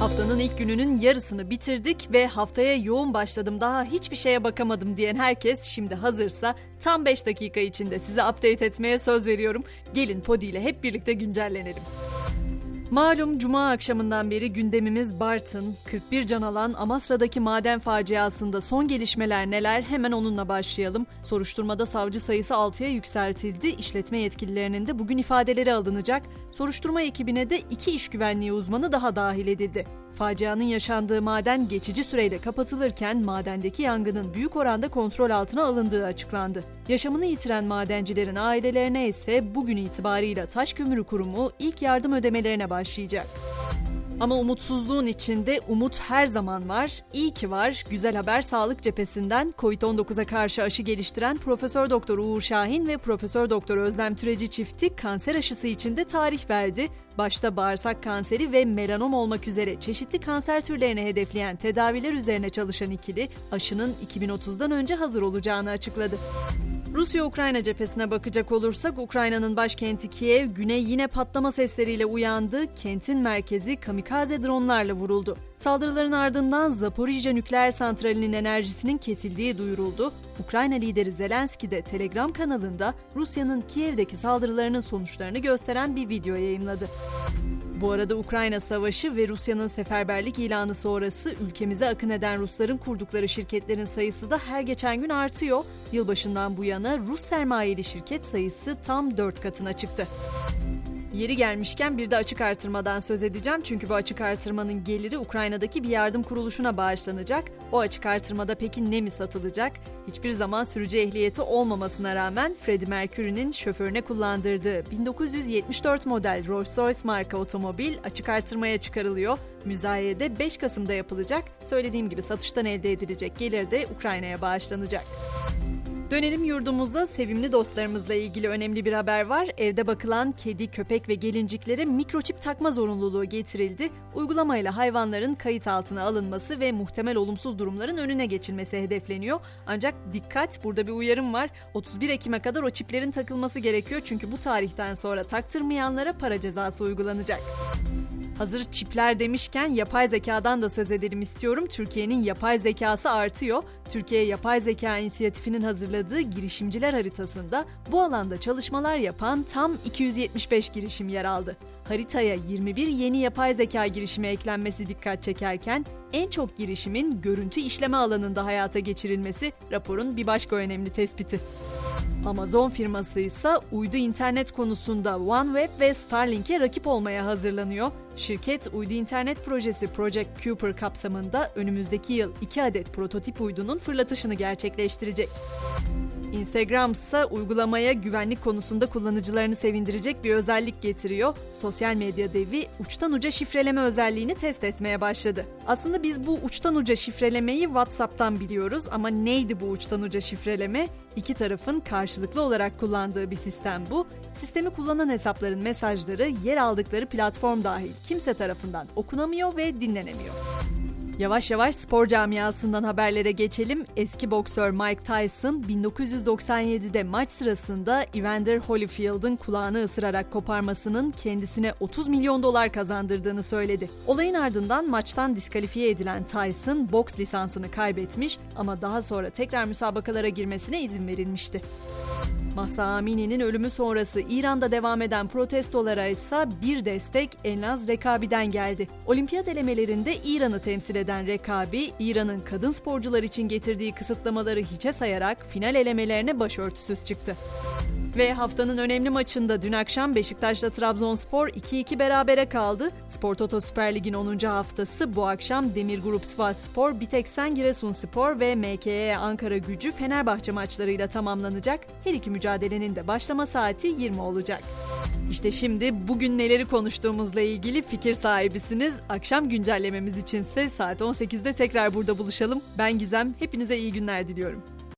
Haftanın ilk gününün yarısını bitirdik ve haftaya yoğun başladım daha hiçbir şeye bakamadım diyen herkes şimdi hazırsa tam 5 dakika içinde size update etmeye söz veriyorum. Gelin Podi ile hep birlikte güncellenelim. Malum cuma akşamından beri gündemimiz Bartın, 41 can alan Amasra'daki maden faciasında son gelişmeler neler hemen onunla başlayalım. Soruşturmada savcı sayısı 6'ya yükseltildi. İşletme yetkililerinin de bugün ifadeleri alınacak. Soruşturma ekibine de iki iş güvenliği uzmanı daha dahil edildi. Facianın yaşandığı maden geçici süreyle kapatılırken madendeki yangının büyük oranda kontrol altına alındığı açıklandı. Yaşamını yitiren madencilerin ailelerine ise bugün itibarıyla Taş Kömürü Kurumu ilk yardım ödemelerine başlayacak. Ama umutsuzluğun içinde umut her zaman var. İyi ki var. Güzel haber sağlık cephesinden COVID-19'a karşı aşı geliştiren Profesör Doktor Uğur Şahin ve Profesör Doktor Özlem Türeci çifti kanser aşısı için de tarih verdi. Başta bağırsak kanseri ve melanom olmak üzere çeşitli kanser türlerini hedefleyen tedaviler üzerine çalışan ikili aşının 2030'dan önce hazır olacağını açıkladı. Rusya-Ukrayna cephesine bakacak olursak Ukrayna'nın başkenti Kiev güney yine patlama sesleriyle uyandı. Kentin merkezi kamikaze dronlarla vuruldu. Saldırıların ardından Zaporijya nükleer santralinin enerjisinin kesildiği duyuruldu. Ukrayna lideri Zelenski de Telegram kanalında Rusya'nın Kiev'deki saldırılarının sonuçlarını gösteren bir video yayınladı. Bu arada Ukrayna Savaşı ve Rusya'nın seferberlik ilanı sonrası ülkemize akın eden Rusların kurdukları şirketlerin sayısı da her geçen gün artıyor. Yılbaşından bu yana Rus sermayeli şirket sayısı tam 4 katına çıktı. Yeri gelmişken bir de açık artırmadan söz edeceğim çünkü bu açık artırmanın geliri Ukrayna'daki bir yardım kuruluşuna bağışlanacak. O açık artırmada peki ne mi satılacak? Hiçbir zaman sürücü ehliyeti olmamasına rağmen Freddie Mercury'nin şoförüne kullandırdığı 1974 model Rolls-Royce marka otomobil açık artırmaya çıkarılıyor. Müzayede 5 Kasım'da yapılacak. Söylediğim gibi satıştan elde edilecek gelir de Ukrayna'ya bağışlanacak. Dönelim yurdumuza sevimli dostlarımızla ilgili önemli bir haber var. Evde bakılan kedi, köpek ve gelinciklere mikroçip takma zorunluluğu getirildi. Uygulamayla hayvanların kayıt altına alınması ve muhtemel olumsuz durumların önüne geçilmesi hedefleniyor. Ancak dikkat burada bir uyarım var. 31 Ekim'e kadar o çiplerin takılması gerekiyor çünkü bu tarihten sonra taktırmayanlara para cezası uygulanacak. Hazır çipler demişken yapay zekadan da söz edelim istiyorum. Türkiye'nin yapay zekası artıyor. Türkiye Yapay Zeka İnisiyatifi'nin hazırladığı girişimciler haritasında bu alanda çalışmalar yapan tam 275 girişim yer aldı. Haritaya 21 yeni yapay zeka girişimi eklenmesi dikkat çekerken en çok girişimin görüntü işleme alanında hayata geçirilmesi raporun bir başka önemli tespiti. Amazon firması ise uydu internet konusunda OneWeb ve Starlink'e rakip olmaya hazırlanıyor. Şirket uydu internet projesi Project Cooper kapsamında önümüzdeki yıl 2 adet prototip uydunun fırlatışını gerçekleştirecek. Instagram ise uygulamaya güvenlik konusunda kullanıcılarını sevindirecek bir özellik getiriyor. Sosyal medya devi uçtan uca şifreleme özelliğini test etmeye başladı. Aslında biz bu uçtan uca şifrelemeyi WhatsApp'tan biliyoruz ama neydi bu uçtan uca şifreleme? İki tarafın karşılıklı olarak kullandığı bir sistem bu. Sistemi kullanan hesapların mesajları yer aldıkları platform dahil kimse tarafından okunamıyor ve dinlenemiyor. Yavaş yavaş spor camiasından haberlere geçelim. Eski boksör Mike Tyson 1997'de maç sırasında Evander Holyfield'ın kulağını ısırarak koparmasının kendisine 30 milyon dolar kazandırdığını söyledi. Olayın ardından maçtan diskalifiye edilen Tyson boks lisansını kaybetmiş ama daha sonra tekrar müsabakalara girmesine izin verilmişti. Mahsa Amini'nin ölümü sonrası İran'da devam eden protestolara ise bir destek Elnaz Rekabi'den geldi. Olimpiyat elemelerinde İran'ı temsil eden Rekabi, İran'ın kadın sporcular için getirdiği kısıtlamaları hiçe sayarak final elemelerine başörtüsüz çıktı. Ve haftanın önemli maçında dün akşam Beşiktaş'la Trabzonspor 2-2 berabere kaldı. Spor Toto Süper Lig'in 10. haftası bu akşam Demir Grup Sivas Spor, Biteksen Giresunspor ve MKE Ankara Gücü Fenerbahçe maçlarıyla tamamlanacak. Her iki mücadelenin de başlama saati 20 olacak. İşte şimdi bugün neleri konuştuğumuzla ilgili fikir sahibisiniz. Akşam güncellememiz içinse saat 18'de tekrar burada buluşalım. Ben Gizem, hepinize iyi günler diliyorum.